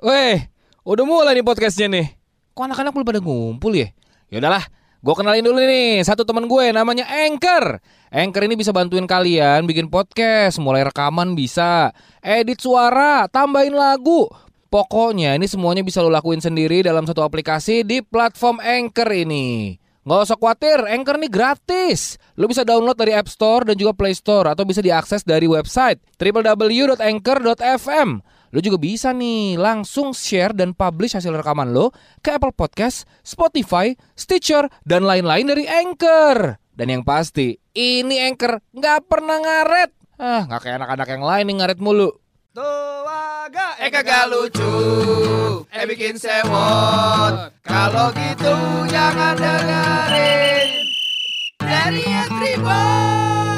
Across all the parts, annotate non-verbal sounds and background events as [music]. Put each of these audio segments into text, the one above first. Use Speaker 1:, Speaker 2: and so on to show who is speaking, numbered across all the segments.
Speaker 1: Weh, udah mulai nih podcastnya nih. Kok anak-anak belum pada ngumpul ya? Ya udahlah, gue kenalin dulu nih satu teman gue namanya Anchor. Anchor ini bisa bantuin kalian bikin podcast, mulai rekaman bisa, edit suara, tambahin lagu. Pokoknya ini semuanya bisa lo lakuin sendiri dalam satu aplikasi di platform Anchor ini. Nggak usah khawatir, Anchor ini gratis. Lo bisa download dari App Store dan juga Play Store atau bisa diakses dari website www.anchor.fm. Lo juga bisa nih langsung share dan publish hasil rekaman lo ke Apple Podcast, Spotify, Stitcher, dan lain-lain dari Anchor. Dan yang pasti, ini Anchor nggak pernah ngaret. Ah, nggak kayak anak-anak yang lain nih ngaret mulu.
Speaker 2: Tuaga eh kagak lucu Eh bikin sewot Kalau gitu jangan dengerin Dari Tribot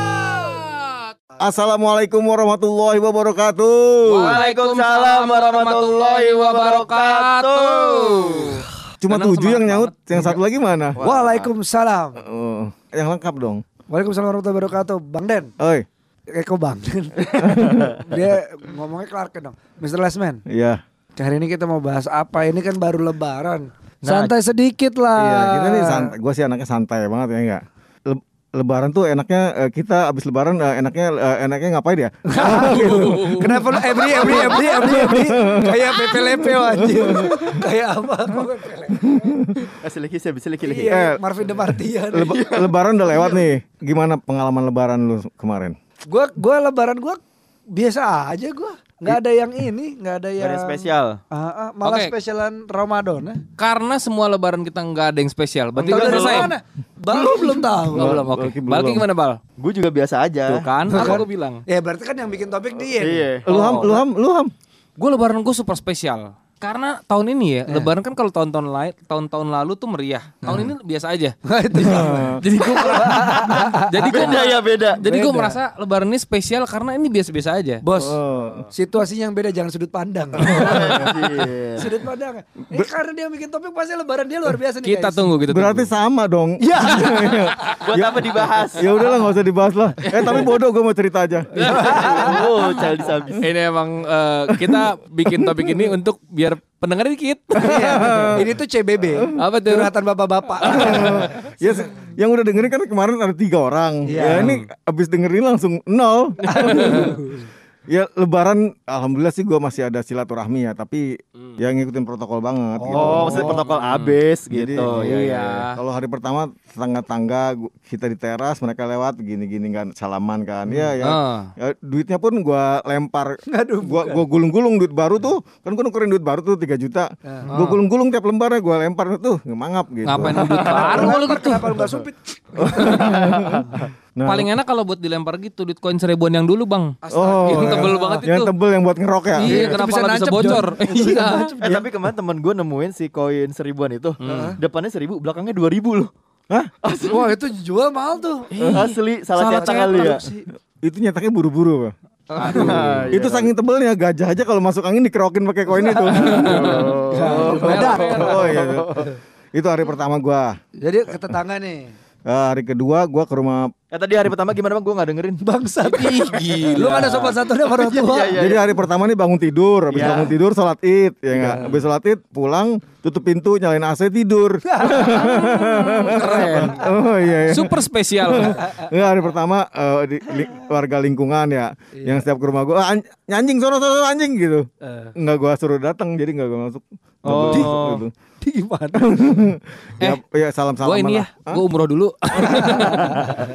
Speaker 3: Assalamualaikum warahmatullahi wabarakatuh.
Speaker 2: Waalaikumsalam warahmatullahi wabarakatuh
Speaker 3: Cuma
Speaker 1: Tenang,
Speaker 3: tujuh yang nyaut, yang satu lagi mana?
Speaker 4: Waalaikumsalam.
Speaker 3: Oh, yang lengkap dong.
Speaker 4: Waalaikumsalam warahmatullahi wabarakatuh. Bang Den.
Speaker 3: Oi,
Speaker 4: Eh kok Bang Den? [laughs] Dia ngomongnya Clark dong. Mr. Lesman.
Speaker 3: iya.
Speaker 4: Hari ini kita mau bahas apa? Ini kan baru lebaran. Santai sedikit lah.
Speaker 3: Iya, kita nih santai. Gua sih anaknya santai banget ya enggak. Le- lebaran tuh enaknya eh, kita abis lebaran eh, enaknya eh, enaknya ngapain ya? [laughs]
Speaker 4: Kenapa lu Ebri, Ebri, Ebri, Ebri, Ebri? Kayak Pepe Lepe anjir. Kayak apa?
Speaker 2: Kasih lagi, saya bisa lagi
Speaker 4: Iya, Marvin de Martian.
Speaker 3: Leba- lebaran udah lewat nih. Gimana pengalaman lebaran lu kemarin?
Speaker 4: Gua, gua lebaran gua biasa aja gua nggak ada yang ini, nggak ada yang
Speaker 2: spesial
Speaker 4: Ah, ah, malah
Speaker 1: Oke.
Speaker 4: spesialan Ramadan ya.
Speaker 1: Karena semua lebaran kita nggak ada yang spesial. Berarti udah
Speaker 4: dari
Speaker 1: selesai.
Speaker 4: mana? Baru belum tahu.
Speaker 1: Oh, belum, oke.
Speaker 3: Balki belum.
Speaker 1: Balki gimana, Bal?
Speaker 2: Gue juga biasa aja
Speaker 1: Tuh kan, apa gue bilang.
Speaker 4: Ya berarti kan yang bikin topik dia.
Speaker 2: Iya
Speaker 3: Lu ham, lu ham, lu ham.
Speaker 1: Gue lebaran gue super spesial. Karena tahun ini ya, lebaran kan kalau tahun-tahun lain, tahun-tahun lalu tuh meriah. Tahun ini biasa aja. [laughs]
Speaker 4: Itu
Speaker 1: jadi gue jadi gue [laughs]
Speaker 2: Beda ya beda
Speaker 1: jadi gue merasa lebaran ini spesial karena ini biasa-biasa aja.
Speaker 4: Bos,
Speaker 3: Oh.
Speaker 4: situasinya yang beda jangan sudut pandang. [laughs]
Speaker 2: Iya.
Speaker 4: sudut pandang. Eh karena dia bikin topik pasti lebaran dia luar biasa nih
Speaker 1: Kita
Speaker 4: guys.
Speaker 1: tunggu, kita
Speaker 3: Berarti
Speaker 1: tunggu.
Speaker 3: sama dong.
Speaker 4: Iya.
Speaker 2: Buat apa dibahas
Speaker 3: ya udahlah nggak usah dibahas lah. Eh tapi bodoh gue mau cerita aja.
Speaker 2: Oh childish
Speaker 1: Ini emang eh, kita bikin topik ini untuk biar pendengar dikit. [laughs]
Speaker 4: Iya. Ini tuh CBB.
Speaker 1: Apa tuh?
Speaker 4: Curhatan bapak-bapak. [laughs]
Speaker 3: ya se- yang udah dengerin kan kemarin ada tiga orang. Ya
Speaker 4: Iya.
Speaker 3: ini abis dengerin langsung nol. [laughs] ya lebaran alhamdulillah sih gue masih ada silaturahmi ya tapi ya ngikutin protokol banget. gitu.
Speaker 2: Oh maksudnya protokol abis
Speaker 3: Jadi,
Speaker 2: gitu ya,
Speaker 1: iya.
Speaker 2: ya.
Speaker 3: Kalau hari pertama tetangga-tangga kita di teras mereka lewat gini-gini kan salaman kan. Ya ya.
Speaker 1: Ah.
Speaker 3: ya, duitnya pun gua lempar. [laughs]
Speaker 4: Aduh,
Speaker 3: gua gua gulung-gulung duit baru tuh. Kan gua nukerin duit baru tuh 3 juta. Gua gulung-gulung tiap lembarnya gua lempar tuh ngemangap gitu.
Speaker 1: Ngapain duit baru kalau gitu?
Speaker 4: Kenapa lu gak supit? [laughs]
Speaker 3: Nah,
Speaker 1: Paling enak kalau buat dilempar gitu duit koin seribuan yang dulu, Bang.
Speaker 3: Oh,
Speaker 1: Yang
Speaker 3: ya.
Speaker 1: tebel banget
Speaker 3: Yang
Speaker 1: itu.
Speaker 3: tebel yang buat ngerok ya.
Speaker 1: Iya,
Speaker 4: Itu
Speaker 1: kenapa
Speaker 4: bisa
Speaker 1: nggak bisa
Speaker 4: nancep,
Speaker 1: bocor? [laughs] Iya.
Speaker 2: Eh tapi kemarin temen gue nemuin si koin seribuan itu Depannya seribu, belakangnya dua ribu loh
Speaker 3: Hah?
Speaker 4: Wah itu jual mahal tuh.
Speaker 2: Asli, salah,
Speaker 1: Salah
Speaker 2: cetak kali ya
Speaker 3: Itu nyetaknya buru-buru.
Speaker 2: Aduh,
Speaker 3: itu saking tebelnya gajah aja kalau masuk angin dikerokin pakai koin itu. [laughs]
Speaker 4: Beda.
Speaker 3: oh iya. iya. Itu hari pertama gua.
Speaker 4: Jadi ke tetangga nih.
Speaker 3: Eh, hari kedua gua ke rumah
Speaker 2: Eh tadi hari pertama gimana bang? Gue gak dengerin [laughs]
Speaker 4: Bangsat. Lu gak ada sopan satu sama orang [laughs] tua.
Speaker 2: Iya, iya.
Speaker 3: Jadi hari pertama nih bangun tidur, habis
Speaker 2: Iya.
Speaker 3: bangun tidur sholat id, ya enggak? Habis sholat id pulang, tutup pintu, nyalain AC tidur. [laughs]
Speaker 1: Keren.
Speaker 3: oh iya iya.
Speaker 1: Super spesial.
Speaker 3: Enggak hari pertama eh, di, li- warga lingkungan ya, yang setiap ke rumah gua "Ah, an- anjing sono sono anjing gitu. Enggak gua suruh datang, jadi enggak gua masuk. Nggak
Speaker 2: Oh.
Speaker 3: masuk gitu.
Speaker 4: Di gimana?
Speaker 3: ya, ya salam salam.
Speaker 1: Gue ini ya, gue umroh dulu.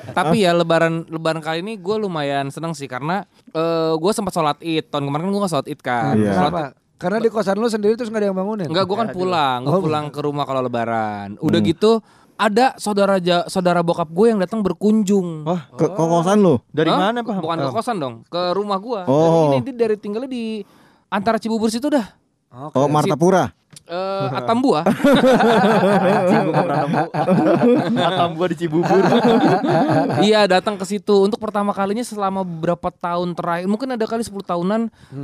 Speaker 1: Tapi ya lebaran lebaran kali ini gue lumayan seneng sih karena eh gue sempat sholat id tahun kemarin kan gue gak sholat id kan.
Speaker 3: Iya.
Speaker 1: Sholat?
Speaker 4: Karena di kosan lu sendiri terus gak ada yang bangunin.
Speaker 1: Enggak, gue kan pulang, gue
Speaker 4: Oh.
Speaker 1: pulang ke rumah kalau lebaran. Udah gitu ada saudara ja- saudara bokap gue yang datang berkunjung.
Speaker 2: Wah
Speaker 3: Ke kokosan lu?
Speaker 2: dari
Speaker 1: Hah?
Speaker 2: mana pak?
Speaker 1: Bukan ke kosan dong, ke rumah gue.
Speaker 3: Oh.
Speaker 1: Ini dia dari tinggalnya di antara Cibubur situ dah.
Speaker 3: Oh, Martapura.
Speaker 1: Eh, [laughs] Atambua.
Speaker 2: Anjing gue gak pernah nemu Atam gue di Cibubur [laughs]
Speaker 1: iya, datang ke situ untuk pertama kalinya selama beberapa tahun terakhir. Mungkin ada kali 10 tahunan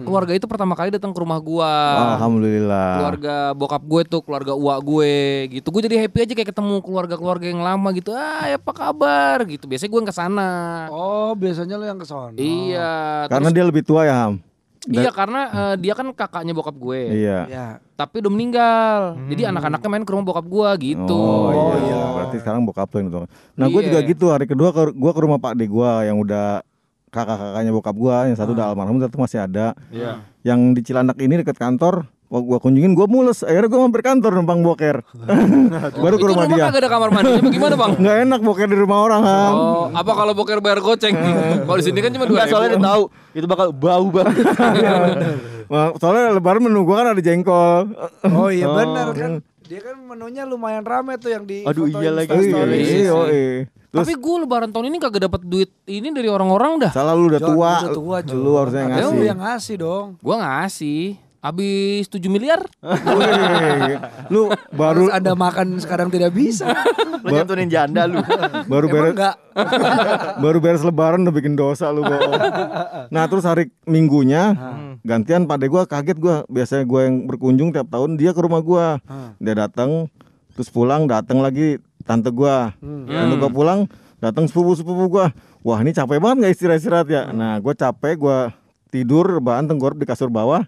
Speaker 1: keluarga itu pertama kali datang ke rumah gua.
Speaker 3: Alhamdulillah.
Speaker 1: Keluarga bokap gue tuh, keluarga uak gue gitu. Gue jadi happy aja kayak ketemu keluarga-keluarga yang lama gitu. Ah, ya apa kabar gitu. Biasanya gue ke sana.
Speaker 4: Oh, biasanya lu yang ke sono.
Speaker 1: Iya,
Speaker 3: Karena
Speaker 1: terus
Speaker 3: dia lebih tua ya Ham.
Speaker 1: Iya karena eh, dia kan kakaknya bokap gue.
Speaker 3: Iya.
Speaker 4: Ya.
Speaker 1: Tapi udah meninggal. Jadi anak-anaknya main ke rumah bokap gue gitu.
Speaker 3: Oh, iya. Berarti sekarang bokap lo yang itu. Nah, gue
Speaker 1: Iya.
Speaker 3: juga gitu. Hari kedua ke, gue ke rumah Pak De gue yang udah kakak-kakaknya bokap gue. Yang satu udah almarhum, satu masih ada.
Speaker 2: Iya.
Speaker 3: Yang di Cilandak ini dekat kantor. Gue kunjungin, gue mules. Akhirnya gue mampir kantor numpang boker. [laughs] Baru ke
Speaker 1: Itu
Speaker 3: rumah dia.
Speaker 1: kagak ada kamar mandinya bagaimana bang?
Speaker 3: Nggak enak boker di rumah orang, Ham.
Speaker 1: Oh, apa kalau boker bayar goceng? [laughs] kalau di sini kan cuma dua
Speaker 2: Enggak soalnya dia tahu itu bakal bau banget. [laughs]
Speaker 3: Soalnya lebaran menu gue kan ada jengkol.
Speaker 4: Oh iya benar kan. Dia kan menunya lumayan rame tuh yang di
Speaker 2: Aduh, iya lagi.
Speaker 3: Iya,
Speaker 4: story.
Speaker 1: iya,
Speaker 3: iya,
Speaker 1: sih.
Speaker 3: iya. Terus
Speaker 1: Tapi gue lebaran tahun ini kagak dapat duit ini dari orang-orang dah.
Speaker 3: salah lu udah tua.
Speaker 4: udah tua.
Speaker 3: Lu harusnya ngasih.
Speaker 4: lu yang ngasih dong.
Speaker 1: Gue ngasih. Habis 7 miliar. [laughs]
Speaker 3: Lu baru
Speaker 4: Harus Anda makan sekarang tidak bisa. [laughs]
Speaker 2: Lu nyantunin janda lu. [laughs]
Speaker 3: baru
Speaker 4: Emang
Speaker 3: beres
Speaker 4: enggak?
Speaker 3: baru beres lebaran udah bikin dosa lu bohong. Nah terus hari minggunya gantian pada gua kaget gua biasanya gua yang berkunjung tiap tahun dia ke rumah gua dia datang terus pulang datang lagi tante gua tante gua pulang datang sepupu sepupu gua wah ini capek banget nggak istirahat istirahat ya nah gua capek gua tidur rebahan tenggorok di kasur bawah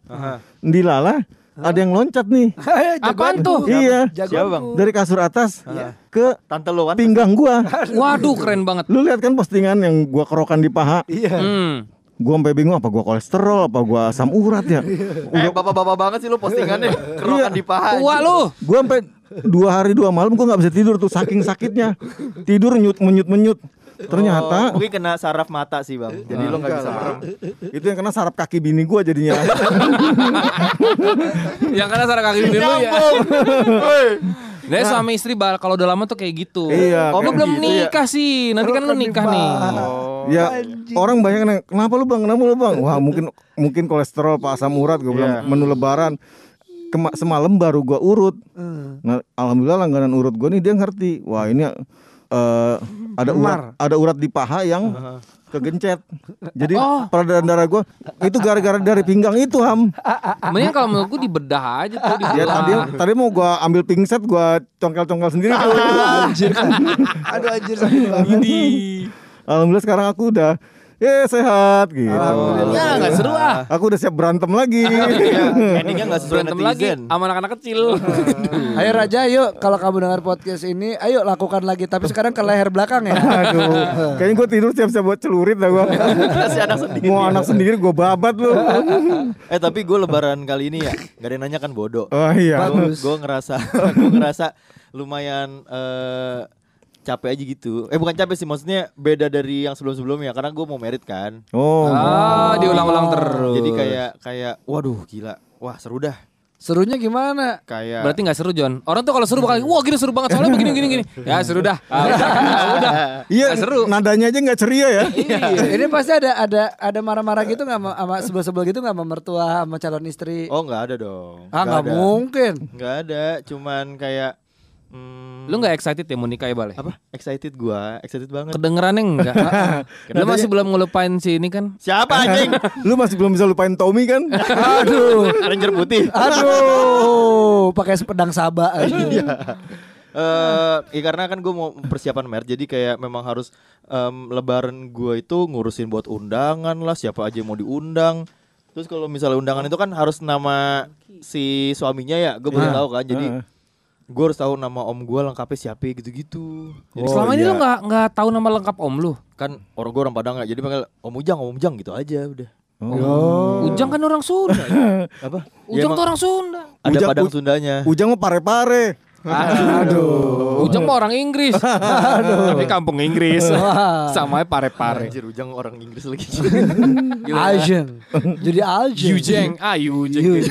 Speaker 3: dilala ada yang loncat nih [laughs]
Speaker 1: Apaan tuh?
Speaker 3: iya
Speaker 2: Siapa, Bang?
Speaker 3: dari kasur atas ke
Speaker 2: Tante lo kan.
Speaker 3: pinggang gua [laughs]
Speaker 1: Waduh keren banget.
Speaker 3: Lu lihat kan postingan yang gua kerokan di paha.
Speaker 4: Iya.
Speaker 1: Hmm.
Speaker 3: Gua sampai bingung apa gua kolesterol, apa gua asam urat ya. [laughs]
Speaker 2: Eh, bapak-bapak banget sih lu postingannya. Kerokan di paha.
Speaker 1: Tua lu.
Speaker 3: Gua sampai dua hari dua malam gua nggak bisa tidur tuh saking sakitnya. Tidur nyut menyut menyut. [laughs] Ternyata
Speaker 2: Oh, mungkin kena saraf mata sih, Bang. Jadi lo enggak bisa merem. [laughs]
Speaker 3: itu yang kena saraf kaki bini gua jadinya. [laughs]
Speaker 1: Yang karena sarang kaki bini lu ya. Nah, suami istri bal kalau udah lama tuh kayak gitu.
Speaker 3: Iya,
Speaker 1: Oh, lu belum
Speaker 2: gitu ya.
Speaker 1: nikah sih. Nanti kan lu nikah nih.
Speaker 3: ya orang banyak yang nanya, kenapa lu bang, kenapa lu bang? Wah mungkin mungkin kolesterol, pak asam urat. Gua bilang menu lebaran. Kema semalam baru gua urut. Nah, alhamdulillah langganan urut gua nih dia ngerti. Wah ini eh ada urat, ada urat di paha yang kegencet. Jadi peredaran darah gua itu gara-gara dari pinggang itu ham.
Speaker 1: Mending kalau menurut gue dibedah aja tuh
Speaker 3: Ya
Speaker 1: dibelah.
Speaker 3: tadi tadi mau gua ambil pingset gua congkel-congkel sendiri tuh. [laughs]
Speaker 4: Anjir. Aduh anjir sakit banget.
Speaker 3: Alhamdulillah sekarang aku udah ya sehat gitu.
Speaker 1: Ya nggak seru ah.
Speaker 3: Aku udah siap berantem lagi.
Speaker 2: Endingnya enggak sesuai
Speaker 1: Berantem lagi sama anak-anak kecil.
Speaker 4: Ayo Raja, yuk kalau kamu dengar podcast ini, ayo lakukan lagi. Tapi sekarang ke leher belakang ya.
Speaker 3: Aduh, kayaknya gue tidur siap-siap buat celurit dah gue.
Speaker 2: Kasih anak sendiri.
Speaker 3: Mau anak sendiri gue babat lu.
Speaker 2: Eh tapi gue lebaran kali ini ya Gak ada yang nanya kan bodoh
Speaker 3: Oh iya.
Speaker 2: Gue ngerasa Gue ngerasa Lumayan eh capek aja gitu Eh bukan capek sih Maksudnya beda dari yang sebelum-sebelumnya Karena gue mau merit kan
Speaker 3: Oh.
Speaker 1: Ah, diulang-ulang terus.
Speaker 2: Jadi kayak Kayak Waduh gila Wah seru dah
Speaker 4: Serunya gimana?
Speaker 2: Kayak
Speaker 1: Berarti nggak seru John. Orang tuh kalau seru bakal wah gini seru banget soalnya begini gini gini. [laughs] Ya seru dah. Ah, udah. Ah, udah. [laughs]
Speaker 3: Iya,
Speaker 1: seru.
Speaker 3: nadanya aja nggak ceria ya. [laughs]
Speaker 4: Ini pasti ada ada ada marah-marah gitu nggak sama, sebel-sebel gitu nggak sama mertua sama calon istri?
Speaker 2: Oh nggak ada dong
Speaker 4: ah nggak
Speaker 2: ada.
Speaker 4: mungkin.
Speaker 2: Nggak ada Cuman kayak hmm,
Speaker 1: Lu nggak excited ya mau nikah ya Bale?
Speaker 2: Apa? Excited gue Excited banget
Speaker 1: Kedengerannya enggak. Lu [laughs] masih belum ngelupain si ini kan?
Speaker 2: Siapa anjing? [laughs]
Speaker 3: Lu masih belum bisa lupain Tommy kan?
Speaker 4: Aduh.
Speaker 2: Ranger putih
Speaker 4: Aduh, pakai pedang sabak aja.
Speaker 2: Eh, ya karena kan gue mau persiapan mer, jadi kayak memang harus em, lebaran gue itu ngurusin buat undangan lah, siapa aja yang mau diundang. Terus kalau misalnya undangan itu kan harus nama si suaminya ya, gue belum tahu kan, jadi gue harus tahu nama om gue lengkapnya siapa gitu-gitu. Jadi
Speaker 1: Selama ini
Speaker 3: iya.
Speaker 1: lu nggak nggak tahu nama lengkap om lu.
Speaker 2: kan orang gue orang Padang ya, jadi panggil om Ujang, om Ujang gitu aja udah.
Speaker 1: Ujang kan orang Sunda. ya.
Speaker 2: Apa?
Speaker 1: Ujang
Speaker 2: emang
Speaker 1: tuh orang Sunda.
Speaker 2: ada
Speaker 3: Ujang-
Speaker 2: Padang Sundanya.
Speaker 3: Ujang mah pare-pare.
Speaker 1: Aduh. Ujang mah orang Inggris. Tapi kampung Inggris. Sama pare-pare.
Speaker 2: Anjir Ujang orang Inggris lagi.
Speaker 4: Asian. Jadi Asian.
Speaker 1: Yujeng. Ah Yujeng.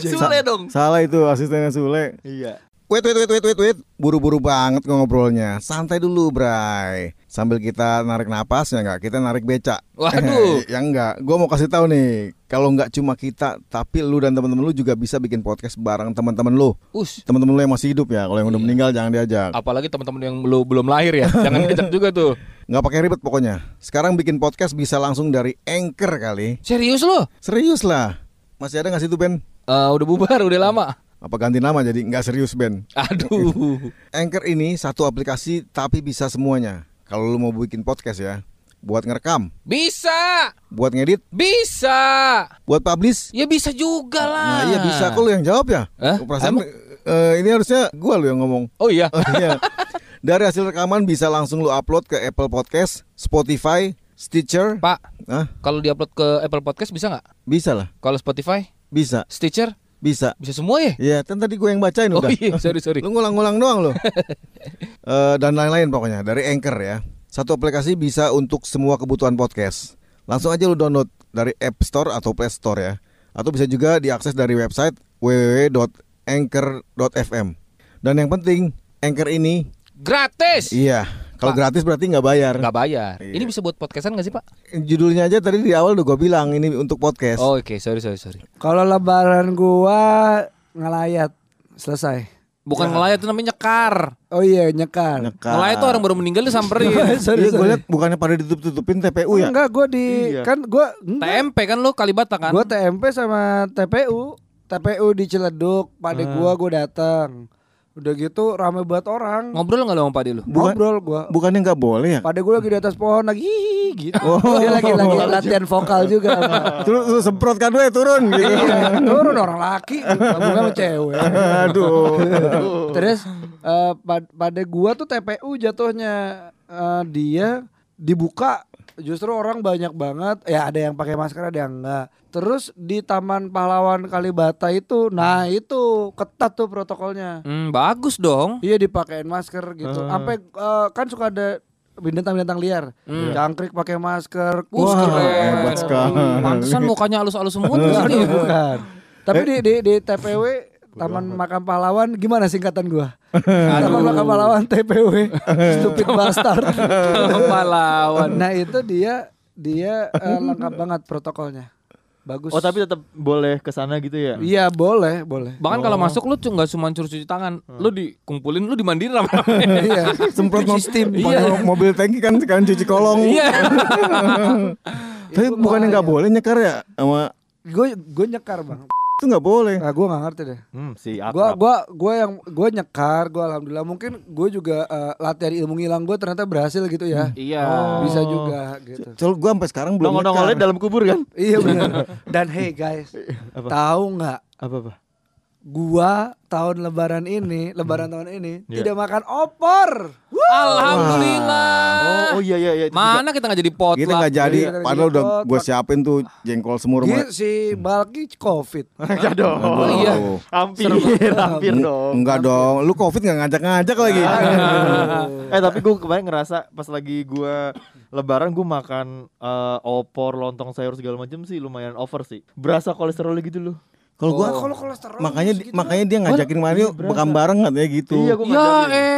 Speaker 2: Sule dong.
Speaker 3: Salah itu asistennya Sule.
Speaker 2: Iya.
Speaker 3: Wait, wait, wait, wait, wait, wait. Buru-buru banget ngobrolnya. Santai dulu, Bray. Sambil kita narik napas ya enggak? Kita narik becak.
Speaker 1: Waduh. [laughs]
Speaker 3: ya enggak. Gua mau kasih tahu nih, kalau enggak cuma kita, tapi lu dan teman-teman lu juga bisa bikin podcast bareng teman-teman lu.
Speaker 1: Us.
Speaker 3: Teman-teman lu yang masih hidup ya. Kalau yang udah meninggal jangan diajak.
Speaker 1: Apalagi teman-teman yang belum belum lahir ya. [laughs] Jangan diajak juga tuh.
Speaker 3: Nggak pakai ribet pokoknya. Sekarang bikin podcast bisa langsung dari Anchor kali.
Speaker 1: Serius lu?
Speaker 3: Serius lah. Masih ada nggak sih tuh Ben?
Speaker 1: Eh, udah bubar, udah lama.
Speaker 3: Apa ganti nama jadi nggak serius Ben?
Speaker 1: Aduh. [laughs]
Speaker 3: Anchor ini satu aplikasi tapi bisa semuanya. Kalau lu mau bikin podcast ya. buat ngerekam,
Speaker 1: Bisa.
Speaker 3: buat ngedit,
Speaker 1: Bisa.
Speaker 3: buat publish.
Speaker 1: Ya bisa juga lah.
Speaker 3: Nah, iya bisa. Kok lu yang jawab ya?
Speaker 1: Hah?
Speaker 3: Perasaan eh, ini harusnya gua lu yang ngomong.
Speaker 1: Oh iya. [laughs]
Speaker 3: Iya. Dari hasil rekaman bisa langsung lu upload ke Apple Podcast, Spotify, Stitcher.
Speaker 1: Pak,
Speaker 3: Hah?
Speaker 1: kalau diupload ke Apple Podcast bisa nggak?
Speaker 3: Bisa lah.
Speaker 1: Kalau Spotify,
Speaker 3: Bisa.
Speaker 1: Stitcher,
Speaker 3: Bisa.
Speaker 1: bisa semua ya?
Speaker 3: Iya, kan tadi gue yang bacain
Speaker 1: Oh
Speaker 3: udah.
Speaker 1: iya, sorry sorry. [laughs]
Speaker 3: Lu ngulang-ngulang doang lu. [laughs] Eh, dan lain-lain pokoknya dari Anchor ya. Satu aplikasi bisa untuk semua kebutuhan podcast. Langsung aja lu download dari App Store atau Play Store ya. Atau bisa juga diakses dari website www.anchor.fm. Dan yang penting, Anchor ini
Speaker 1: Gratis.
Speaker 3: iya, kalau gratis berarti nggak bayar.
Speaker 1: Nggak bayar.
Speaker 3: Iya.
Speaker 1: Ini bisa buat podcastan nggak sih Pak?
Speaker 3: Judulnya aja tadi di awal udah gue bilang ini untuk podcast.
Speaker 1: Oh, Oke, sorry sorry sorry.
Speaker 4: Kalau lebaran gua ngelayat selesai.
Speaker 1: Bukan ngelayat itu namanya nyekar.
Speaker 4: Oh iya nyekar.
Speaker 3: Nyekar.
Speaker 1: Ngelayat tuh orang baru meninggal disamperin. [laughs]
Speaker 4: sorry,
Speaker 3: Iya, gue
Speaker 4: sorry.
Speaker 3: liat bukannya pada ditutup-tutupin TPU ya?
Speaker 4: Enggak, gua di
Speaker 2: Iya.
Speaker 4: kan gua enggak.
Speaker 1: TMP kan lu Kalibata kan?
Speaker 4: Gua TMP sama TPU. TPU di Ciledug, pade gua gua datang. Udah gitu rame banget orang.
Speaker 1: Ngobrol nggak lo sama Padi lu?
Speaker 3: Bukan-
Speaker 4: Ngobrol gua.
Speaker 3: Bukannya nggak boleh ya?
Speaker 4: Pade gua lagi di atas pohon lagi "Hihi," gitu. [laughs] Dia lagi lagi [laughs] latihan vokal juga.
Speaker 3: Terus terus semprot kado ya turun gitu.
Speaker 4: Iya, turun orang laki, bukan cewek.
Speaker 3: Aduh.
Speaker 4: Terus eh, pad- pada gua tuh TPU jatuhnya eh, dia dibuka justru orang banyak banget. Ya ada yang pakai masker ada yang enggak. Terus di Taman Pahlawan Kalibata itu nah itu ketat tuh protokolnya.
Speaker 1: Hmm, bagus dong.
Speaker 4: iya dipakein masker gitu. Sampai eh, kan suka ada bintang-bintang liar. Jangkrik pakai masker.
Speaker 1: Wah,
Speaker 3: hebat sekali.
Speaker 1: Pantesan mukanya halus-halus semua
Speaker 4: bukan. Tapi di di di TPW Taman Makam Pahlawan gimana singkatan gua? Taman Pahlawan TPW [laughs] Stupid bastard.
Speaker 1: Pahlawan.
Speaker 4: Nah, itu dia dia eh, lengkap banget protokolnya. Bagus.
Speaker 2: Oh tapi tetap boleh ke sana gitu ya?
Speaker 4: Iya, boleh, boleh.
Speaker 1: Bahkan kalau masuk lu nggak cuma cuci tangan, lu dikumpulin, lu dimandiin sama [laughs]
Speaker 4: iya.
Speaker 3: Semprot mo-
Speaker 4: Sistem.
Speaker 3: pakai [laughs] mobil tangki kan sekarang cuci kolong.
Speaker 1: Iya.
Speaker 3: Tapi bukannya nggak boleh nyekar ya sama
Speaker 4: Gue gue nyekar, Bang.
Speaker 3: Itu nggak boleh.
Speaker 4: Nah, gue nggak ngerti deh.
Speaker 2: Hmm, si
Speaker 4: Gua
Speaker 2: akrab.
Speaker 4: gua gua yang gue nyekar, gue alhamdulillah mungkin gue juga eh, latihan ilmu ngilang gue ternyata berhasil gitu ya.
Speaker 1: Iya.
Speaker 4: Bisa juga gitu.
Speaker 3: Soal gua sampai sekarang belum
Speaker 2: Nongol-nongolnya dalam kubur kan?
Speaker 4: Iya benar. [laughs] Dan hey guys, tahu nggak?
Speaker 2: Apa apa?
Speaker 4: Gua tahun Lebaran ini, Lebaran tahun ini
Speaker 2: Iya.
Speaker 4: tidak makan opor.
Speaker 1: Alhamdulillah.
Speaker 2: Oh, oh iya iya iya.
Speaker 1: Mana kita nggak jadi pot
Speaker 3: Kita nggak jadi,
Speaker 4: Iya,
Speaker 3: padahal udah gue siapin tuh jengkol semur
Speaker 4: Gitu, si Balki covid. [laughs]
Speaker 2: Enggak dong.
Speaker 1: Oh, iya.
Speaker 2: Hampir, hampir dong.
Speaker 3: Enggak dong, lu covid nggak ngajak-ngajak lagi. [laughs]
Speaker 2: eh tapi gue kemarin ngerasa pas lagi gue lebaran gue makan eh, opor lontong sayur segala macam sih lumayan over sih berasa kolesterol gitu loh
Speaker 3: Kalau gua
Speaker 4: kalau kolesterol
Speaker 3: makanya
Speaker 4: segitu.
Speaker 3: makanya dia ngajakin Mario bekam bareng katanya gitu.
Speaker 2: iya gue
Speaker 1: Ya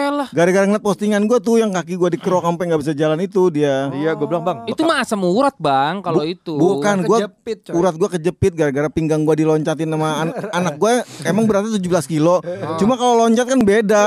Speaker 1: elah.
Speaker 3: Gara-gara ngeliat postingan gua tuh yang kaki gua dikerok sampai nggak bisa jalan itu dia.
Speaker 2: iya gue bilang bang
Speaker 1: Itu mah asam urat, Bang, kalau itu.
Speaker 3: Bukan gua
Speaker 4: Kejepit, coy.
Speaker 3: urat gua kejepit gara-gara pinggang gua diloncatin sama an- [laughs] anak gua emang beratnya 17 kilo. Cuma kalau loncat kan beda.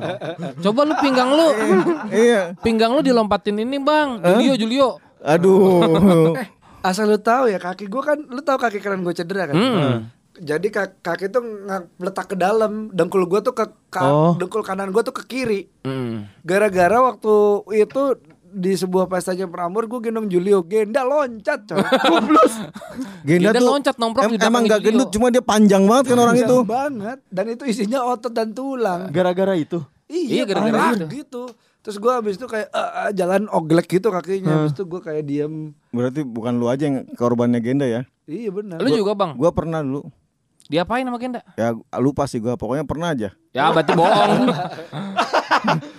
Speaker 3: [laughs]
Speaker 1: Coba lu pinggang lu. [laughs]
Speaker 3: iya.
Speaker 1: Pinggang lu dilompatin ini, Bang. Julio, Julio.
Speaker 3: Aduh.
Speaker 4: Asal lu tahu ya kaki gua kan, lu tahu kaki kanan gue cedera kan.
Speaker 1: Hmm.
Speaker 4: Jadi kaki, kaki tuh nggak letak ke dalam, dengkul gua tuh ke, ke-
Speaker 2: Oh.
Speaker 4: dengkul kanan gua tuh ke kiri.
Speaker 1: Hmm.
Speaker 4: Gara-gara waktu itu di sebuah pestanya Prambors gue gendong Julio Genda loncat coy [laughs]
Speaker 3: Genda
Speaker 1: Genda
Speaker 3: tuh
Speaker 1: loncat nongkrong
Speaker 3: em- emang nggak
Speaker 1: Julio.
Speaker 3: gendut, cuma dia panjang banget kan orang itu.
Speaker 4: Banget dan itu isinya otot dan tulang
Speaker 2: gara-gara itu
Speaker 1: Iya,
Speaker 4: iya
Speaker 1: gara-gara
Speaker 4: gara gitu terus gue abis itu kayak eh, eh, jalan oglek gitu kakinya abis itu gue kayak diem
Speaker 3: Berarti bukan lu aja yang korbannya Genda ya.
Speaker 4: iya benar
Speaker 1: Lu juga, Bang.
Speaker 3: Gua pernah dulu.
Speaker 1: Diapain sama Genda?
Speaker 3: Ya lupa sih gua, pokoknya pernah aja.
Speaker 1: Ya, berarti bohong. [laughs]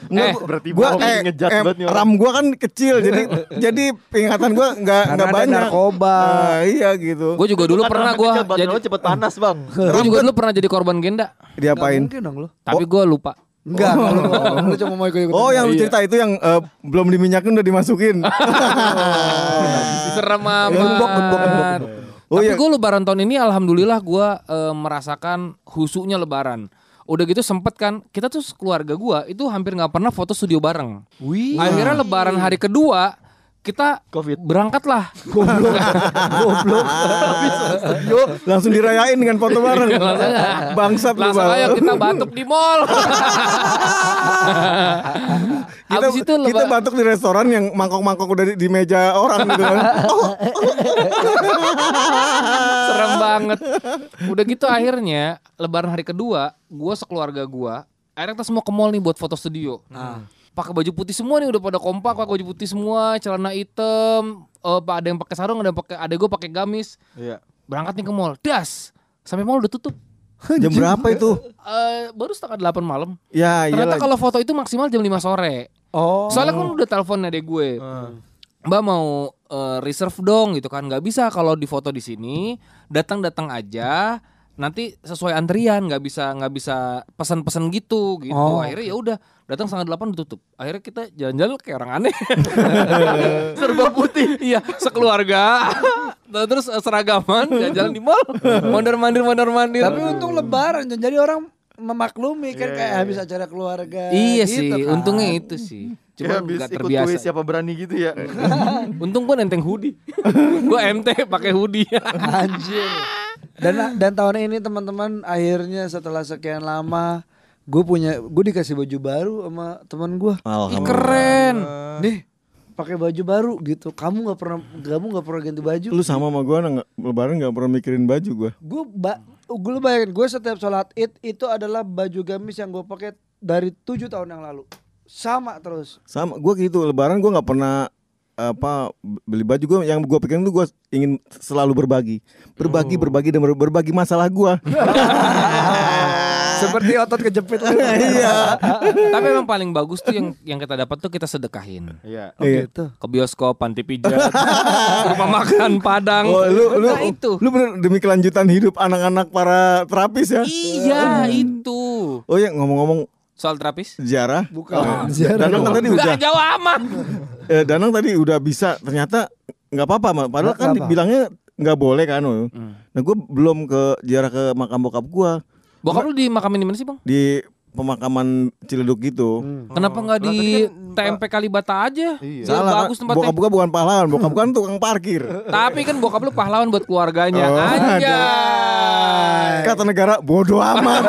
Speaker 3: Enggak,
Speaker 1: Eh,
Speaker 3: gua-
Speaker 2: berarti
Speaker 3: gua
Speaker 2: bohong,
Speaker 3: eh,
Speaker 2: ngejat
Speaker 3: eh,
Speaker 2: banget
Speaker 3: ram gua kan kecil jadi jadi peringatan gua nggak
Speaker 4: Karena
Speaker 3: nggak
Speaker 4: ada
Speaker 3: banyak.
Speaker 4: narkoba.
Speaker 3: Nah, iya gitu.
Speaker 1: Gue juga dulu pernah gue
Speaker 2: jadi
Speaker 1: jadi
Speaker 2: cepet panas bang
Speaker 1: gue juga dulu pernah jadi korban Genda.
Speaker 3: Diapain?
Speaker 4: mungkin dong lo
Speaker 1: Tapi gue lupa.
Speaker 4: Enggak, lu, lu cuma mau ikut-ikutan.
Speaker 3: Oh, yang lu cerita itu yang eh, belum diminyakin udah dimasukin. [laughs]
Speaker 1: Serem amat.
Speaker 3: Gembok, gembok, gembok. Oh,
Speaker 1: Tapi
Speaker 3: iya.
Speaker 1: gue lebaran tahun ini alhamdulillah gue merasakan husuknya lebaran. Udah gitu sempet kan kita tuh keluarga gua itu hampir nggak pernah foto studio bareng.
Speaker 4: Wih.
Speaker 1: Akhirnya lebaran hari kedua kita
Speaker 2: Covid.
Speaker 1: berangkat lah.
Speaker 3: Goblok. [laughs] Yo, langsung dirayain dengan foto bareng. [laughs] Bangsat lu,
Speaker 1: Langsung
Speaker 3: Bang.
Speaker 1: ayo kita batuk di mall. [laughs]
Speaker 3: kita,
Speaker 1: Abis itu
Speaker 3: kita batuk di restoran yang mangkok-mangkok udah di, di meja orang gitu kan.
Speaker 1: Serem banget. Udah gitu akhirnya lebaran hari kedua, gua sekeluarga gua, akhirnya kita semua ke mall nih buat foto studio. Pakai baju putih semua nih udah pada kompak pakai baju putih semua, celana hitam, pak ada yang pakai sarung, ada yang pakai ada gua pakai gamis.
Speaker 2: Iya.
Speaker 1: Berangkat nih ke mall. Das. Sampai mall udah tutup.
Speaker 3: Jam berapa itu?
Speaker 1: Eh baru setengah delapan malam.
Speaker 3: Ya
Speaker 1: Ternyata
Speaker 3: iyalah.
Speaker 1: kalau foto itu maksimal jam 5 sore.
Speaker 4: Oh.
Speaker 1: Soalnya kan udah telepon adek gue. Mbak mau eh, reserve dong gitu kan. nggak bisa kalau di foto di sini, datang-datang aja. Nanti sesuai antrian, nggak bisa nggak bisa pesan-pesan gitu gitu.
Speaker 4: Oh.
Speaker 1: Akhirnya ya udah datang setengah delapan tutup. Akhirnya kita jalan-jalan kayak orang aneh. [laughs] Serba putih. iya, sekeluarga. [laughs] Nah, Terus eh, seragaman jalan-jalan di mall. Mondar-mandir mondar-mandir.
Speaker 4: Tapi untung lebaran jadi orang memaklumi kan kayak habis acara keluarga.
Speaker 1: Iya
Speaker 4: gitu
Speaker 1: sih,
Speaker 4: kan.
Speaker 1: untungnya itu sih.
Speaker 2: Cuma
Speaker 1: Cuma
Speaker 2: habis
Speaker 1: nggak
Speaker 2: ikut
Speaker 1: terbiasa.
Speaker 2: kuis siapa berani gitu ya. [laughs]
Speaker 1: Untung gua nenteng hoodie. [laughs] gua MT pakai hoodie.
Speaker 4: Anjir. Dan dan tahun ini teman-teman akhirnya setelah sekian lama gue punya gue dikasih baju baru sama teman gue.
Speaker 1: Ih, keren.
Speaker 4: Nih pakai baju baru gitu. Kamu nggak pernah kamu nggak pernah ganti baju.
Speaker 3: Lu sama sama gue lebaran nggak pernah mikirin baju gue.
Speaker 4: Gue ba gue bayangin gue setiap sholat id itu adalah baju gamis yang gue pakai dari tujuh tahun yang lalu. Sama terus.
Speaker 3: Sama gue gitu. Lebaran gue nggak pernah apa beli baju gue yang gue pikirin tuh gue ingin selalu berbagi. Berbagi berbagi dan ber- berbagi masalah gue [laughs]
Speaker 4: Seperti otot kejepit lu. [laughs]
Speaker 3: iya
Speaker 1: Tapi emang paling bagus tuh yang yang kita dapat tuh kita sedekahin.
Speaker 2: Iya.
Speaker 4: Oh
Speaker 3: Iya.
Speaker 4: gitu.
Speaker 1: Ke bioskop, panti pijat, [laughs] rumah makan Padang.
Speaker 3: oh, lu lu
Speaker 1: Nah, itu.
Speaker 3: lu bener demi kelanjutan hidup anak-anak para terapis ya
Speaker 1: Iya, itu.
Speaker 3: oh ya ngomong-ngomong
Speaker 1: Soal terapis?
Speaker 3: sejarah
Speaker 4: Bukan.
Speaker 3: Danang kan tadi udah
Speaker 1: Enggak jauh amat. [laughs]
Speaker 3: eh, Danang tadi udah bisa ternyata nggak apa-apa Mak. padahal
Speaker 4: Nggak
Speaker 3: kan
Speaker 4: apa.
Speaker 3: dibilangnya nggak boleh kan oh. nah gue belum ke ziarah ke makam bokap gue
Speaker 1: Bokap lu di makamin di mana sih, Bang?
Speaker 3: di pemakaman Ciledug gitu.
Speaker 1: Kenapa nggak di TMP Kalibata aja?
Speaker 2: Iya.
Speaker 3: Salah
Speaker 1: bagus
Speaker 3: kan?
Speaker 1: tempatnya.
Speaker 3: Bokap gua bukan pahlawan, bokap gua kan tukang parkir. [laughs]
Speaker 1: Tapi kan bokap lu pahlawan buat keluarganya.
Speaker 3: Oh,
Speaker 1: Anjay.
Speaker 3: Kata negara bodoh amat.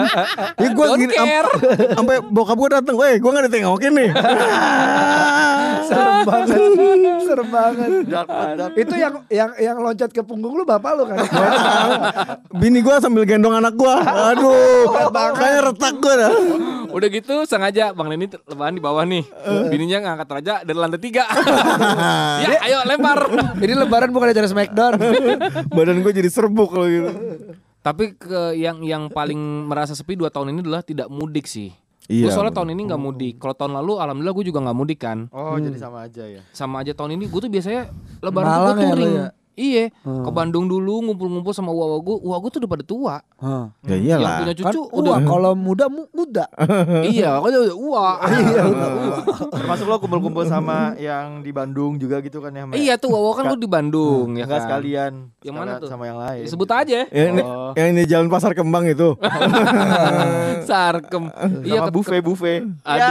Speaker 3: [laughs] ya gua
Speaker 1: Don't
Speaker 3: gini am-
Speaker 1: care.
Speaker 3: sampai bokap gua datang, "Weh, gua enggak ditengokin nih." [laughs]
Speaker 4: Serem banget. Serem banget. Itu yang yang yang loncat ke punggung lu bapak lu kan?
Speaker 3: Bini gua sambil gendong anak gua. Aduh, kayaknya retak gua dah. [laughs]
Speaker 1: Udah gitu sengaja Bang Leni lebaran di bawah nih. Bininya ngangkat raja dari lantai tiga. [laughs] ya ayo lempar. [laughs]
Speaker 4: Ini lebaran bukan acara Smackdown.
Speaker 3: Badan gua jadi serbuk kalau gitu.
Speaker 1: Tapi ke yang yang paling merasa sepi dua tahun ini adalah tidak mudik sih.
Speaker 3: Iya,
Speaker 1: Gue soalnya tahun ini nggak mudik. Kalau tahun lalu alhamdulillah gue juga nggak mudik kan.
Speaker 2: Oh, jadi sama aja ya.
Speaker 1: Sama aja tahun ini gue tuh biasanya lebaran gue touring.
Speaker 4: ya?
Speaker 1: Iya, ke Bandung dulu ngumpul-ngumpul sama uwa gue. Uwa gue tuh udah pada tua.
Speaker 3: Ya
Speaker 1: Yang
Speaker 3: iyalah.
Speaker 1: punya
Speaker 4: Kan
Speaker 1: cucu
Speaker 4: udah
Speaker 1: udah
Speaker 4: kalau muda mu- muda. [laughs]
Speaker 1: iya, makanya udah uwa. [laughs]
Speaker 4: Iya udah udah.
Speaker 2: Termasuk lo kumpul-kumpul sama yang di Bandung juga gitu kan ya,
Speaker 1: iya tuh Wawa kan gue di Bandung ya kan.
Speaker 2: sekalian.
Speaker 1: Yang mana tuh?
Speaker 2: Sama yang lain.
Speaker 1: Sebut aja.
Speaker 3: Ya, ini,
Speaker 2: Oh.
Speaker 3: yang ini jalan pasar kembang itu. [laughs]
Speaker 1: Sarkem. Iya
Speaker 2: Sama
Speaker 1: ke-
Speaker 2: buffet buffet.
Speaker 1: Aduh.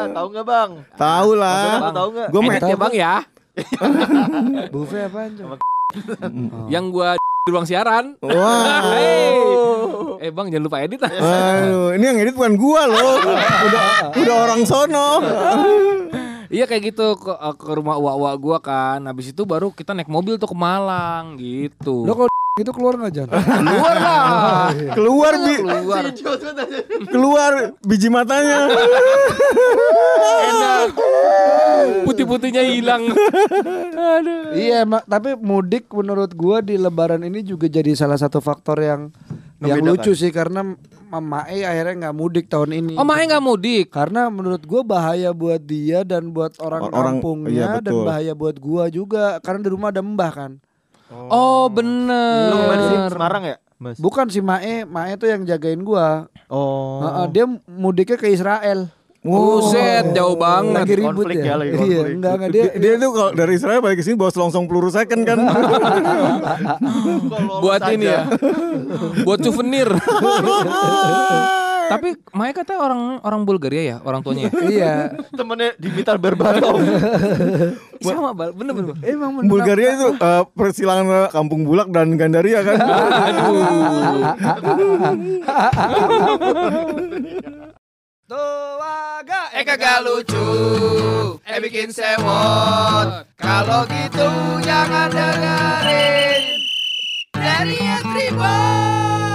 Speaker 2: Ya, tahu nggak bang?
Speaker 3: Tahu lah.
Speaker 2: Tahu nggak?
Speaker 3: Me-
Speaker 1: ya bang ya. [laughs]
Speaker 4: Buffet apaan tuh?
Speaker 1: Yang gua di ruang siaran.
Speaker 3: Wah. [laughs]
Speaker 1: Hey. Eh bang jangan lupa edit ah.
Speaker 3: Aduh, ini yang edit bukan gua loh. Udah udah orang sono. [laughs]
Speaker 1: Iya kayak gitu ke, ke rumah uwa-uwa gua kan. Habis itu baru kita naik mobil tuh ke Malang gitu.
Speaker 4: Lo kalau gitu keluar nggak Jan?
Speaker 1: keluar lah.
Speaker 3: Keluar bi
Speaker 1: keluar.
Speaker 3: keluar biji matanya.
Speaker 1: Enak. Putih-putihnya hilang. [laughs] Aduh.
Speaker 4: Iya, mak. Tapi mudik menurut gua di Lebaran ini juga jadi salah satu faktor yang yang lucu sih karena Mama E akhirnya nggak mudik tahun ini.
Speaker 1: Oh Mae nggak mudik.
Speaker 4: Karena menurut gua bahaya buat dia dan buat orang,
Speaker 3: Orang-
Speaker 4: kampungnya
Speaker 3: iya,
Speaker 4: dan bahaya buat gua juga karena di rumah ada mbah kan.
Speaker 1: Oh
Speaker 2: Lu kemarin di
Speaker 1: bener.
Speaker 2: Semarang ya? Mas.
Speaker 4: Bukan si Mae, Mae tuh yang jagain gua.
Speaker 2: Oh.
Speaker 4: Heeh, dia mudiknya ke Israel.
Speaker 1: Buset jauh banget.
Speaker 4: Lagi ribut
Speaker 2: konflik
Speaker 4: ya.
Speaker 2: ya, lagi
Speaker 4: iya,
Speaker 2: konflik.
Speaker 4: enggak enggak dia.
Speaker 3: Dia, dia tuh kalau dari Israel balik ke sini bawa selongsong peluru second kan. [laughs]
Speaker 1: buat ini ya. buat souvenir. [laughs] Tapi Mae katanya orang orang Bulgaria ya, orang tuanya ya.
Speaker 4: iya.
Speaker 2: Temennya Dimitar Berbatov. [laughs]
Speaker 1: Sama Bal- bener bener.
Speaker 4: Emang bener.
Speaker 3: Bulgaria itu eh, persilangan Kampung Bulak dan Gandaria kan.
Speaker 1: Aduh.
Speaker 4: Tua kagak lucu. Eh bikin sewot Kalau gitu jangan dengerin. Dari Tribun